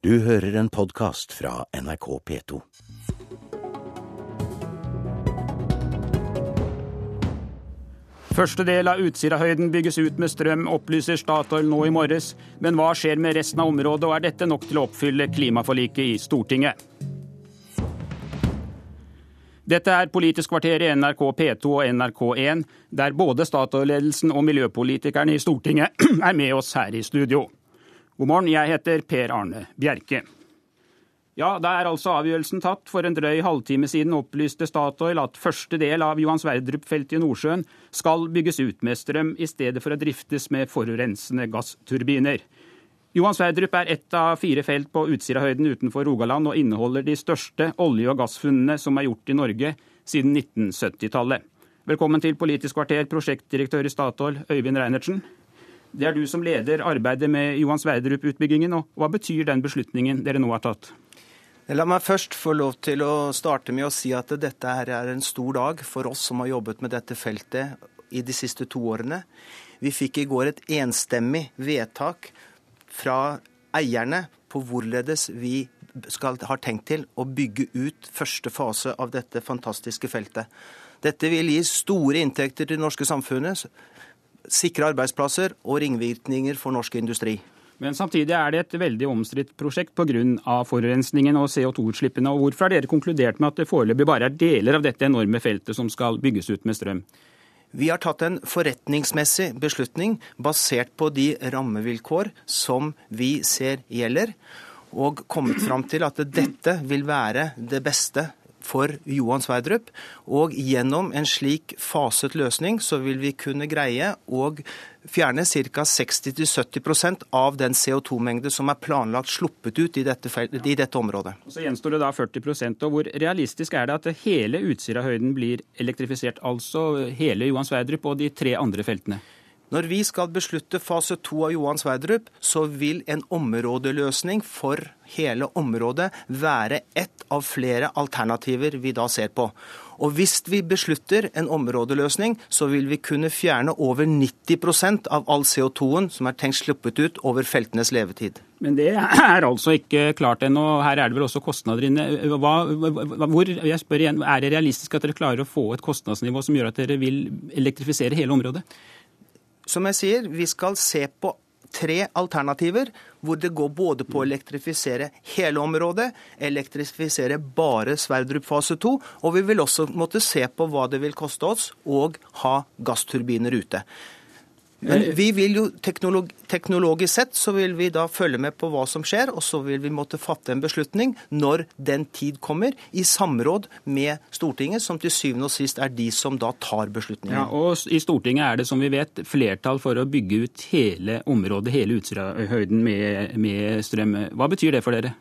Du hører en podkast fra NRK P2. Første del av Utsirahøyden bygges ut med strøm, opplyser Statoil nå i morges. Men hva skjer med resten av området, og er dette nok til å oppfylle klimaforliket i Stortinget? Dette er Politisk kvarter i NRK P2 og NRK1, der både Statoil-ledelsen og miljøpolitikerne i Stortinget er med oss her i studio. God morgen, jeg heter Per Arne Bjerke. Ja, da er altså avgjørelsen tatt. For en drøy halvtime siden opplyste Statoil at første del av Johan Sverdrup-feltet i Nordsjøen skal bygges ut med strøm, i stedet for å driftes med forurensende gassturbiner. Johan Sverdrup er ett av fire felt på Utsirahøyden utenfor Rogaland og inneholder de største olje- og gassfunnene som er gjort i Norge siden 1970-tallet. Velkommen til Politisk kvarter, prosjektdirektør i Statoil, Øyvind Reinertsen. Det er du som leder arbeidet med Johan Sverdrup-utbyggingen. og Hva betyr den beslutningen dere nå har tatt? La meg først få lov til å starte med å si at dette er en stor dag for oss som har jobbet med dette feltet i de siste to årene. Vi fikk i går et enstemmig vedtak fra eierne på hvorledes vi skal, har tenkt til å bygge ut første fase av dette fantastiske feltet. Dette vil gi store inntekter til det norske samfunnet, sikre arbeidsplasser og ringvirkninger for norsk industri. Men samtidig er det et veldig omstridt prosjekt pga. forurensningen og CO2-utslippene. og Hvorfor har dere konkludert med at det foreløpig bare er deler av dette enorme feltet som skal bygges ut med strøm? Vi har tatt en forretningsmessig beslutning basert på de rammevilkår som vi ser gjelder, og kommet fram til at dette vil være det beste for Johan Sverdrup. Og gjennom en slik faset løsning så vil vi kunne greie å fjerne ca. 60-70% av den CO2-mengde som er planlagt sluppet ut i dette, i dette området. Og så gjenstår det da 40% og Hvor realistisk er det at hele Utsirahøyden blir elektrifisert? Altså hele Johan Sverdrup og de tre andre feltene? Når vi skal beslutte fase to av Johan Sverdrup, så vil en områdeløsning for hele området være ett av flere alternativer vi da ser på. Og hvis vi beslutter en områdeløsning, så vil vi kunne fjerne over 90% av all CO2-en som er tenkt sluppet ut over feltenes levetid. Men det er altså ikke klart ennå. Her er det vel også kostnader inne. Hva, hvor, jeg spør igjen, Er det realistisk at dere klarer å få et kostnadsnivå som gjør at dere vil elektrifisere hele området? Som jeg sier, vi skal se på tre alternativer, hvor det går både på å elektrifisere hele området, elektrifisere bare Sverdrup fase 2, og vi vil også måtte se på hva det vil koste oss å ha gassturbiner ute. Men vi vil jo teknolog, teknologisk sett så vil vi da følge med på hva som skjer, og så vil vi måtte fatte en beslutning når den tid kommer, i samråd med Stortinget, som til syvende og sist er de som da tar beslutningen. Ja, og I Stortinget er det som vi vet flertall for å bygge ut hele området, hele Utsirahøyden med, med strøm. Hva betyr det for dere?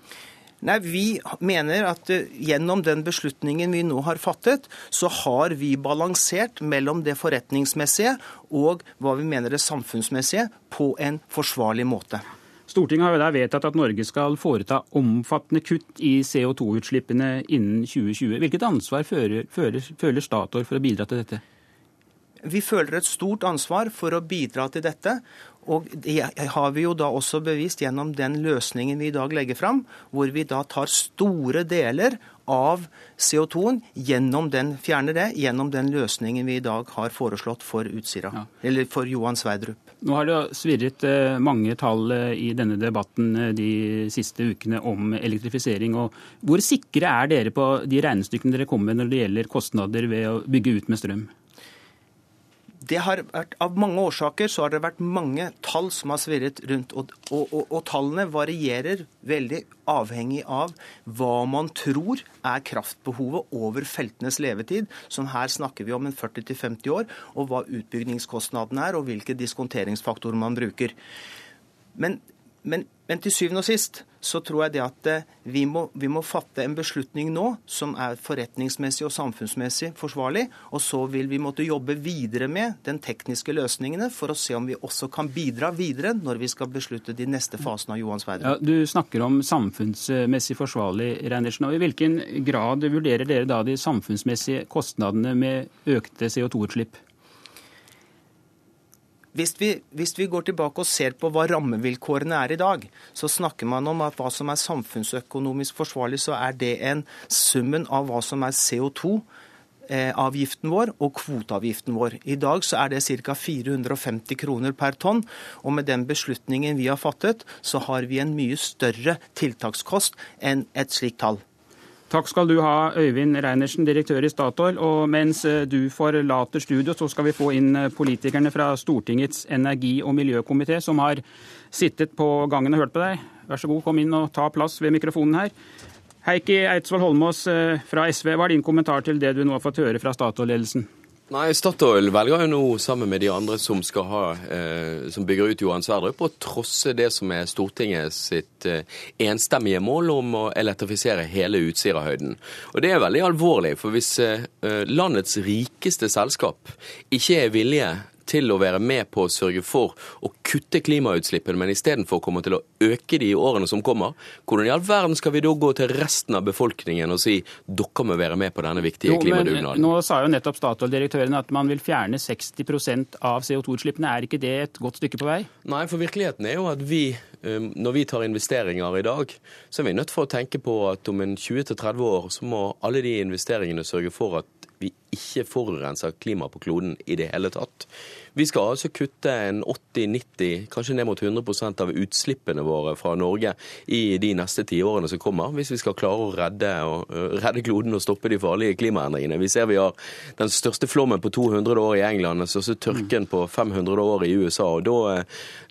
Nei, Vi mener at uh, gjennom den beslutningen vi nå har fattet, så har vi balansert mellom det forretningsmessige og hva vi mener det samfunnsmessige på en forsvarlig måte. Stortinget har jo der vedtatt at Norge skal foreta omfattende kutt i CO2-utslippene innen 2020. Hvilket ansvar føler, føler, føler Statoil for å bidra til dette? Vi føler et stort ansvar for å bidra til dette. Og det har vi jo da også bevist gjennom den løsningen vi i dag legger fram, hvor vi da tar store deler av CO2-en gjennom den, fjerner det gjennom den løsningen vi i dag har foreslått for Utsira, ja. eller for Johan Sverdrup. Nå har det svirret eh, mange tall eh, i denne debatten eh, de siste ukene om elektrifisering. og Hvor sikre er dere på de regnestykkene dere kommer med når det gjelder kostnader ved å bygge ut med strøm? Det har vært, Av mange årsaker så har det vært mange tall som har svirret rundt. Og, og, og, og, tallene varierer veldig avhengig av hva man tror er kraftbehovet over feltenes levetid. Som her snakker vi om en 40-50 år. Og hva utbyggingskostnadene er, og hvilke diskonteringsfaktorer man bruker. Men, men, men til syvende og sist så tror jeg det at eh, vi må, vi må, fatte en beslutning nå som er forretningsmessig og samfunnsmessig forsvarlig. Og så vil vi måtte jobbe videre med den tekniske løsningene for å se om vi også kan bidra videre når vi skal beslutte de neste fasene av Johan Sverdrup. Ja, du snakker om samfunnsmessig forsvarlig, Reinertsen. I hvilken grad vurderer dere da de samfunnsmessige kostnadene med økte CO2-utslipp? Hvis vi, hvis vi, går tilbake og ser på hva rammevilkårene er i dag, så snakker man om at hva som er samfunnsøkonomisk forsvarlig, så er det en summen av hva som er CO2-avgiften vår og kvoteavgiften vår. I dag så er det ca. 450 kroner per tonn. Og med den beslutningen vi har fattet, så har vi en mye større tiltakskost enn et slikt tall. Takk skal du ha, Øyvind Reinersen, direktør i Statoil. Og mens eh, du forlater studio, så skal vi få inn eh, politikerne fra Stortingets energi- og miljøkomité, som har sittet på gangen og hørt på deg. Vær så god, kom inn og ta plass ved mikrofonen her. Heikki Eidsvoll Holmås eh, fra SV, hva er din kommentar til det du nå har fått høre fra Statoil-ledelsen? Nei, Statoil velger jo nå sammen med de andre som ha, eh, som bygger ut Johan Sverdrup, å trosse det som er Stortinget sitt eh, enstemmige mål om å elektrifisere hele Utsirahøyden. Og det er veldig alvorlig, for hvis eh, landets rikeste selskap ikke er villige til å være med på å sørge for å kutte klimautslippene, men istedenfor kommer til å øke de i årene som kommer, hvordan i all verden skal vi da gå til resten av befolkningen og si dere må være med på denne viktige klimadugnaden? Nå sa jo nettopp Statoil-direktøren at man vil fjerne 60% av CO2-utslippene. Er ikke det et godt stykke på vei? Nei, for virkeligheten er jo at vi, um, når vi tar investeringer i dag, så er vi nødt for å tenke på at om en 20-30 år så må alle de investeringene sørge for at vi ikke forurenser klimaet på kloden i det hele tatt. Vi skal altså kutte en 80-90, kanskje ned mot 100% av utslippene våre fra Norge i de neste tiårene som kommer, hvis vi skal klare å redde, og, redde, kloden og stoppe de farlige klimaendringene. Vi ser vi har den største flommen på 200 år i England, den største tørken på 500 år i USA. og Da,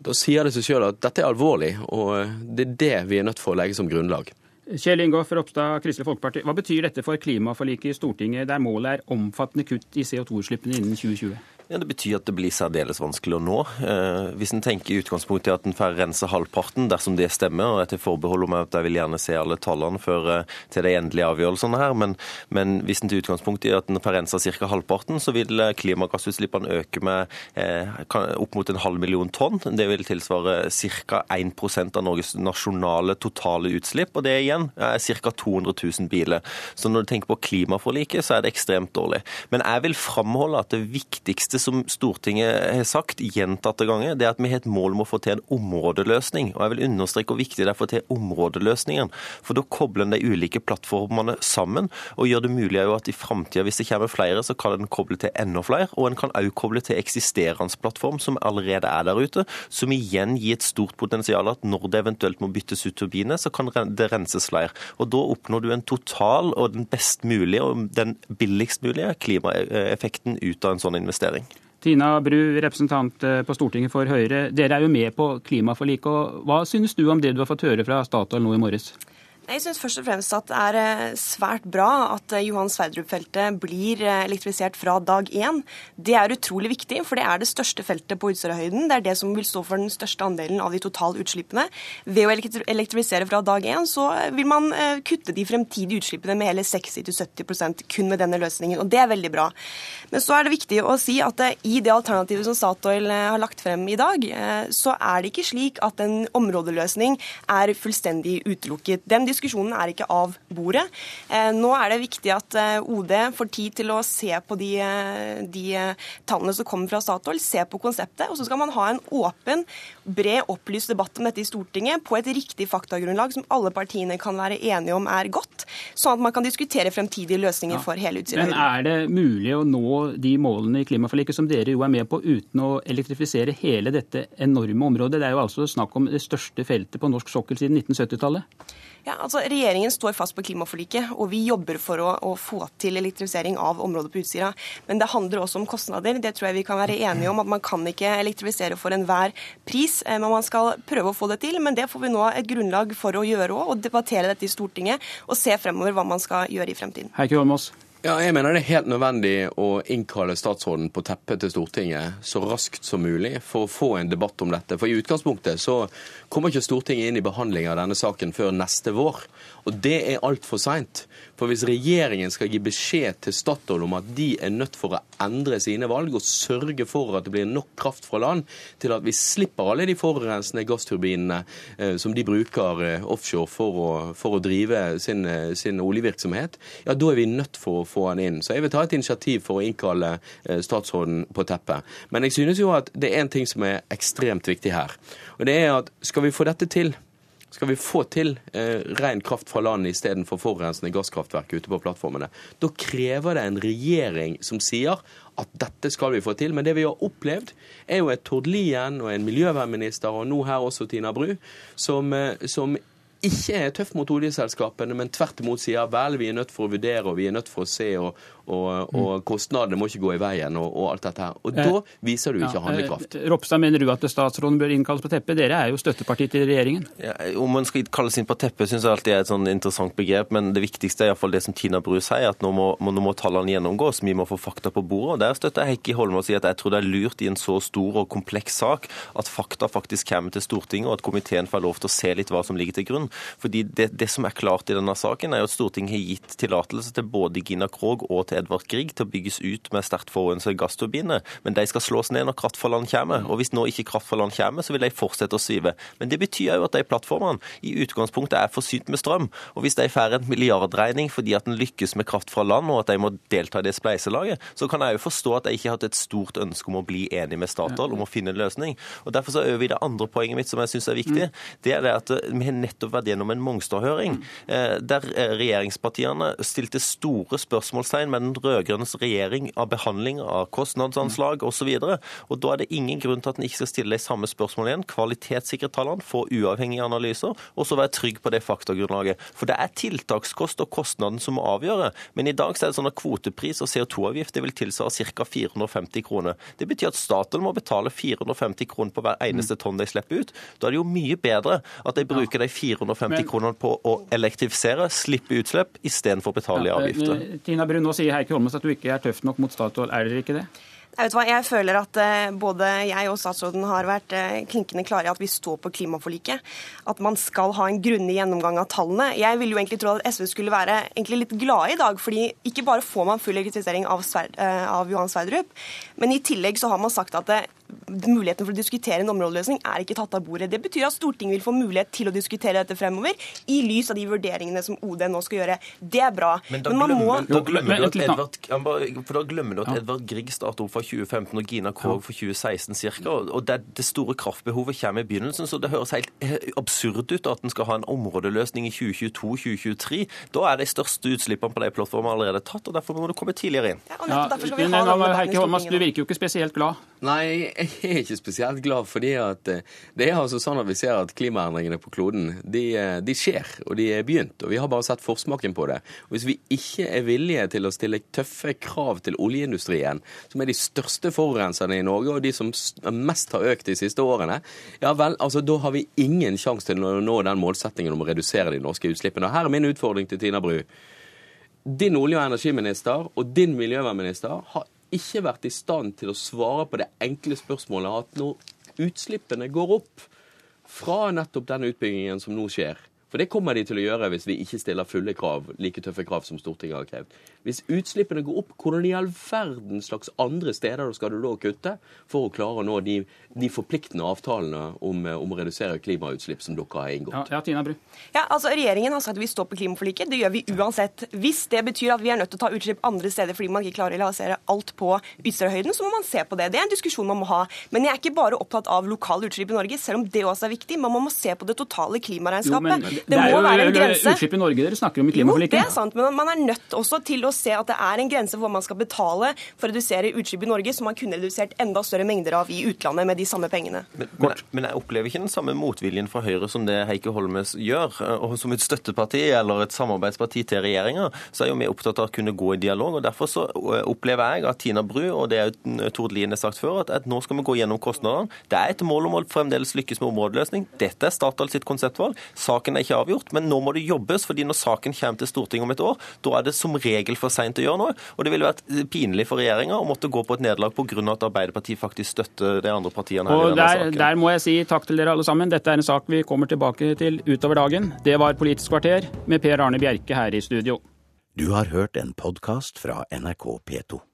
da sier det seg sjøl at dette er alvorlig, og det er det vi er nødt for å legge som grunnlag. Kjell Ingolf Ropstad, Kristelig Folkeparti. Hva betyr dette for klimaforliket i Stortinget, der målet er omfattende kutt i CO2-utslippene innen 2020? Ja, Det betyr at det blir særdeles vanskelig å nå. Eh, hvis en tenker i utgangspunktet at en får rense halvparten, dersom det stemmer, og jeg forbehold om at jeg vil gjerne se alle tallene før eh, til de endelige avgjørelsene her, men, men hvis en til utgangspunkt i at en får rensa ca. halvparten, så vil eh, klimagassutslippene øke med eh, opp mot en halv million tonn. Det vil tilsvare ca. 1% av Norges nasjonale totale utslipp, og det igjen er ca. 200 000 biler. Så når du tenker på klimaforliket, så er det ekstremt dårlig. Men jeg vil framholde at det viktigste som Stortinget har sagt gjentatte ganger, det er at vi har et mål om å få til en områdeløsning. Og jeg vil understreke hvor viktig det er å få til områdeløsningen. For da kobler en de ulike plattformene sammen, og gjør det mulig at i framtida, hvis det kommer flere, så kan en koble til enda flere. Og en kan også koble til eksisterende plattform som allerede er der ute, som igjen gir et stort potensial at når det eventuelt må byttes ut turbiner, så kan det renses flere. Og da oppnår du en total og den best mulige og den billigst mulige klimaeffekten ut av en sånn investering. Tina Bru, representant eh, på Stortinget for Høyre. Dere er jo med på klimaforliket. Hva synes du om det du har fått høre fra Statoil nå i morges? Jeg syns først og fremst at det er eh, svært bra at eh, Johan Sverdrup-feltet blir eh, elektrifisert fra dag én. Det er utrolig viktig, for det er det største feltet på Utsirahøyden. Det er det som vil stå for den største andelen av de totale utslippene. Ved å elektrifisere fra dag én så vil man kutte de fremtidige utslippene med hele 60-70% kun med denne løsningen, og det er veldig bra. Men så er det viktig å si at i det alternativet som Statoil har lagt frem i dag, så er det ikke slik at en områdeløsning er fullstendig utelukket. Den diskusjonen er ikke av bordet. Eh, nå er det viktig at eh, OD får tid til å se på de, eh, de tallene som kommer fra Statoil, se på konseptet. Og så skal man ha en åpen, bred, opplyst debatt om dette i Stortinget på et riktig faktagrunnlag som alle partiene kan være enige om er godt, sånn at man kan diskutere fremtidige løsninger ja. for hele Utsirahøyden. Men er det mulig å nå de målene i klimaforliket som dere jo er med på, uten å elektrifisere hele dette enorme området? Det er jo altså snakk om det største feltet på norsk sokkel siden 1970-tallet? Ja, altså Regjeringen står fast på klimaforliket, og vi jobber for å, å, få til elektrifisering av området på Utsira. Men det handler også om kostnader. Det tror jeg vi kan være enige om. at Man kan ikke elektrifisere for enhver pris, eh, men man skal prøve å få det til. Men det får vi nå et grunnlag for å gjøre òg, og debattere dette i Stortinget og se fremover hva man skal gjøre i fremtiden. Heikki Holmås. Ja, jeg mener det er helt nødvendig å innkalle statsråden på teppet til Stortinget så raskt som mulig for å få en debatt om dette. For i utgangspunktet så kommer ikke Stortinget inn i behandling av denne saken før neste vår. Og det er altfor seint. For hvis regjeringen skal gi beskjed til Statoil om at de er nødt for å endre sine valg og sørge for at det blir nok kraft fra land til at vi slipper alle de forurensende gassturbinene eh, som de bruker eh, offshore for å, for å drive sin, eh, sin, oljevirksomhet, ja da er vi nødt for å få han inn. Så jeg vil ta et initiativ for å innkalle statsråden på teppet. Men jeg synes jo at det er en ting som er ekstremt viktig her. Og det er at skal vi få dette til, skal vi få til eh, ren kraft fra land istedenfor forurensende gasskraftverk ute på plattformene, da krever det en regjering som sier at dette skal vi få til. Men det vi har opplevd, er jo et Tord Lien og en miljøvernminister, og nå her også Tina Bru, som, eh, som ikke er tøff mot oljeselskapene, men tvert imot sier vel, vi er nødt for å vurdere og vi er nødt for å se, og, og, og kostnadene må ikke gå i veien, og, og alt dette her. Og da Eh, viser du ikke handlekraft. Ropstad, mener du at statsråden bør innkalles på teppet? Dere er jo støtteparti til regjeringen. Ja, om man skal kalles inn på teppet, syns jeg alltid er et sånn interessant begrep. Men det viktigste er iallfall det som Tina Bru sier, at nå må, må, nå må tallene gjennomgås. Vi må få fakta på bordet. og Der støtter jeg Heikki Holme og sier at jeg tror det er lurt i en så stor og kompleks sak at fakta faktisk kommer til Stortinget, og at komiteen får lov til å se litt hva som ligger til grunn. Fordi det, det som er klart i denne saken, er jo at Stortinget har gitt tillatelse til både Gina Krog og til Edvard Grieg til å bygges ut med sterkt forurensede gassturbiner. Men de skal slås ned når kraft fra land kommer. Og hvis nå ikke kraft fra land kommer, så vil de fortsette å svive. Men det betyr jo at de plattformene i utgangspunktet er forsynt med strøm. Og hvis de får en milliardregning fordi at en lykkes med kraft fra land, og at de må delta i det spleiselaget, så kan jeg jo forstå at de ikke har hatt et stort ønske om å bli enig med Statoil om å finne en løsning. Og Derfor så øver vi det andre poenget mitt som jeg syns er viktig. Det er det at eh, vi har nettopp vært gjennom en Mongstad-høring eh, der eh, regjeringspartiene stilte store spørsmålstegn med den rød-grønne regjering av behandling av kostnadsanslag osv. Da er det ingen grunn til at en ikke skal stille de samme spørsmålene igjen. Kvalitetssikre tallene, få uavhengige analyser, og så være trygg på det faktagrunnlaget. For det er tiltakskost og kostnaden som må avgjøre. Men i dag så er det sånn at kvotepris og CO2-avgift det vil tilsvare ca. 450 kroner. Det betyr at staten må betale 450 kroner på hver eneste tonn de slipper ut. Da er det jo mye bedre at de bruker de 450 kronene på å elektrifisere, slippe utslipp, istedenfor å betale i avgifter. Tina Brun, nå sier Heikki Holmås at du ikke er tøff nok mot Statoil. Er dere ikke det? Jeg hva, jeg føler at eh, både jeg og statsråden har vært eh, klinkende klare i at vi står på klimaforliket. At man skal ha en grundig gjennomgang av tallene. Jeg ville jo egentlig tro at SV skulle være litt glade i dag, fordi ikke bare får man full elektrifisering av, eh, av Johan Sverdrup, men i tillegg så har man sagt at muligheten for å diskutere en områdeløsning er ikke tatt av bordet. Det betyr at Stortinget vil få mulighet til å diskutere dette fremover, i lys av de vurderingene som OD nå skal gjøre. Det er bra. Men da man må glemmer, da glemmer du at. Edvard, for da glemmer du at Edvard Grieg startet opp fra 2015 og Gina Krog fra 2016 ca. Og det, det store kraftbehovet kommer i begynnelsen, så det høres helt eh, absurd ut at en skal ha en områdeløsning i 2022-2023. Da er de største utslippene på de plattformene allerede tatt, og derfor må du komme tidligere inn. Ja, og nettopp derfor skal vi men, ha debatten i Heikki Holmås, du virker jo ikke spesielt glad. Nei, jeg er ikke spesielt glad, fordi at eh, det er altså sånn at vi ser at klimaendringene på kloden de, eh, de skjer, og de er begynt. Og vi har bare sett forsmaken på det. Og Hvis vi ikke er villige til å stille tøffe krav til oljeindustrien, som er de største forurenserne i Norge, og de som mest har økt de siste årene, ja vel, altså da har vi ingen sjanse til å nå den målsettingen om å redusere de norske utslippene. Og her er min utfordring til Tina Bru. Din olje- og energiminister og din miljøvernminister har ikke vært i stand til å svare på det enkle spørsmålet at når utslippene går opp fra nettopp den utbyggingen som nå skjer For det kommer de til å gjøre hvis vi ikke stiller fulle krav, like tøffe krav som Stortinget har krevd. Hvis utslippene går opp, hvordan i all verden slags andre steder skal du da kutte for å klare å nå de, de forpliktende avtalene om, eh, om å redusere klimautslipp som dere har inngått? Ja, ja Tina Bru. Ja, altså Regjeringen har sagt at vi står på klimaforliket. Det gjør vi uansett. Hvis det betyr at vi er nødt til å ta utslipp andre steder fordi man ikke klarer å realisere alt på Ytterøyhøyden, så må man se på det. Det er en diskusjon man må ha. Men jeg er ikke bare opptatt av lokale utslipp i Norge, selv om det også er viktig. Men man må se på det totale klimaregnskapet. Det, er må jo være en grense. utslipp i Norge dere snakker om i Jo, det er sant, men man er nødt også til å se at det er en grense for hva man skal betale for å redusere utslipp i Norge, som man kunne redusert enda større mengder av i utlandet med de samme pengene. Men, men, jeg- men jeg opplever ikke den samme motviljen fra Høyre som det Heikki Holmes gjør. Og som et støtteparti eller et samarbeidsparti til regjeringa, så er jo vi opptatt av å kunne gå i dialog. og Derfor så opplever jeg at Tina Bru, og det er jo Tord Lien har sagt før, at, at nå skal vi gå gjennom kostnadene. Det er et mål om å fremdeles lykkes med områdeløsning. Dette er Statoil sitt konseptvalg. Saken er ikke avgjort, men nå må det jobbes. fordi når saken kommer til Stortinget om et år, da er det som regel for seint å gjøre noe. Og det ville vært pinlig for regjeringa å måtte gå på et nederlag pga. at Arbeiderpartiet faktisk støtter de andre partiene her i Og denne der, saken. der må jeg si takk til dere alle sammen. Dette er en sak vi kommer tilbake til utover dagen. Det var Politisk kvarter med Per Arne Bjerke her i studio. Du har hørt en podkast fra NRK P2.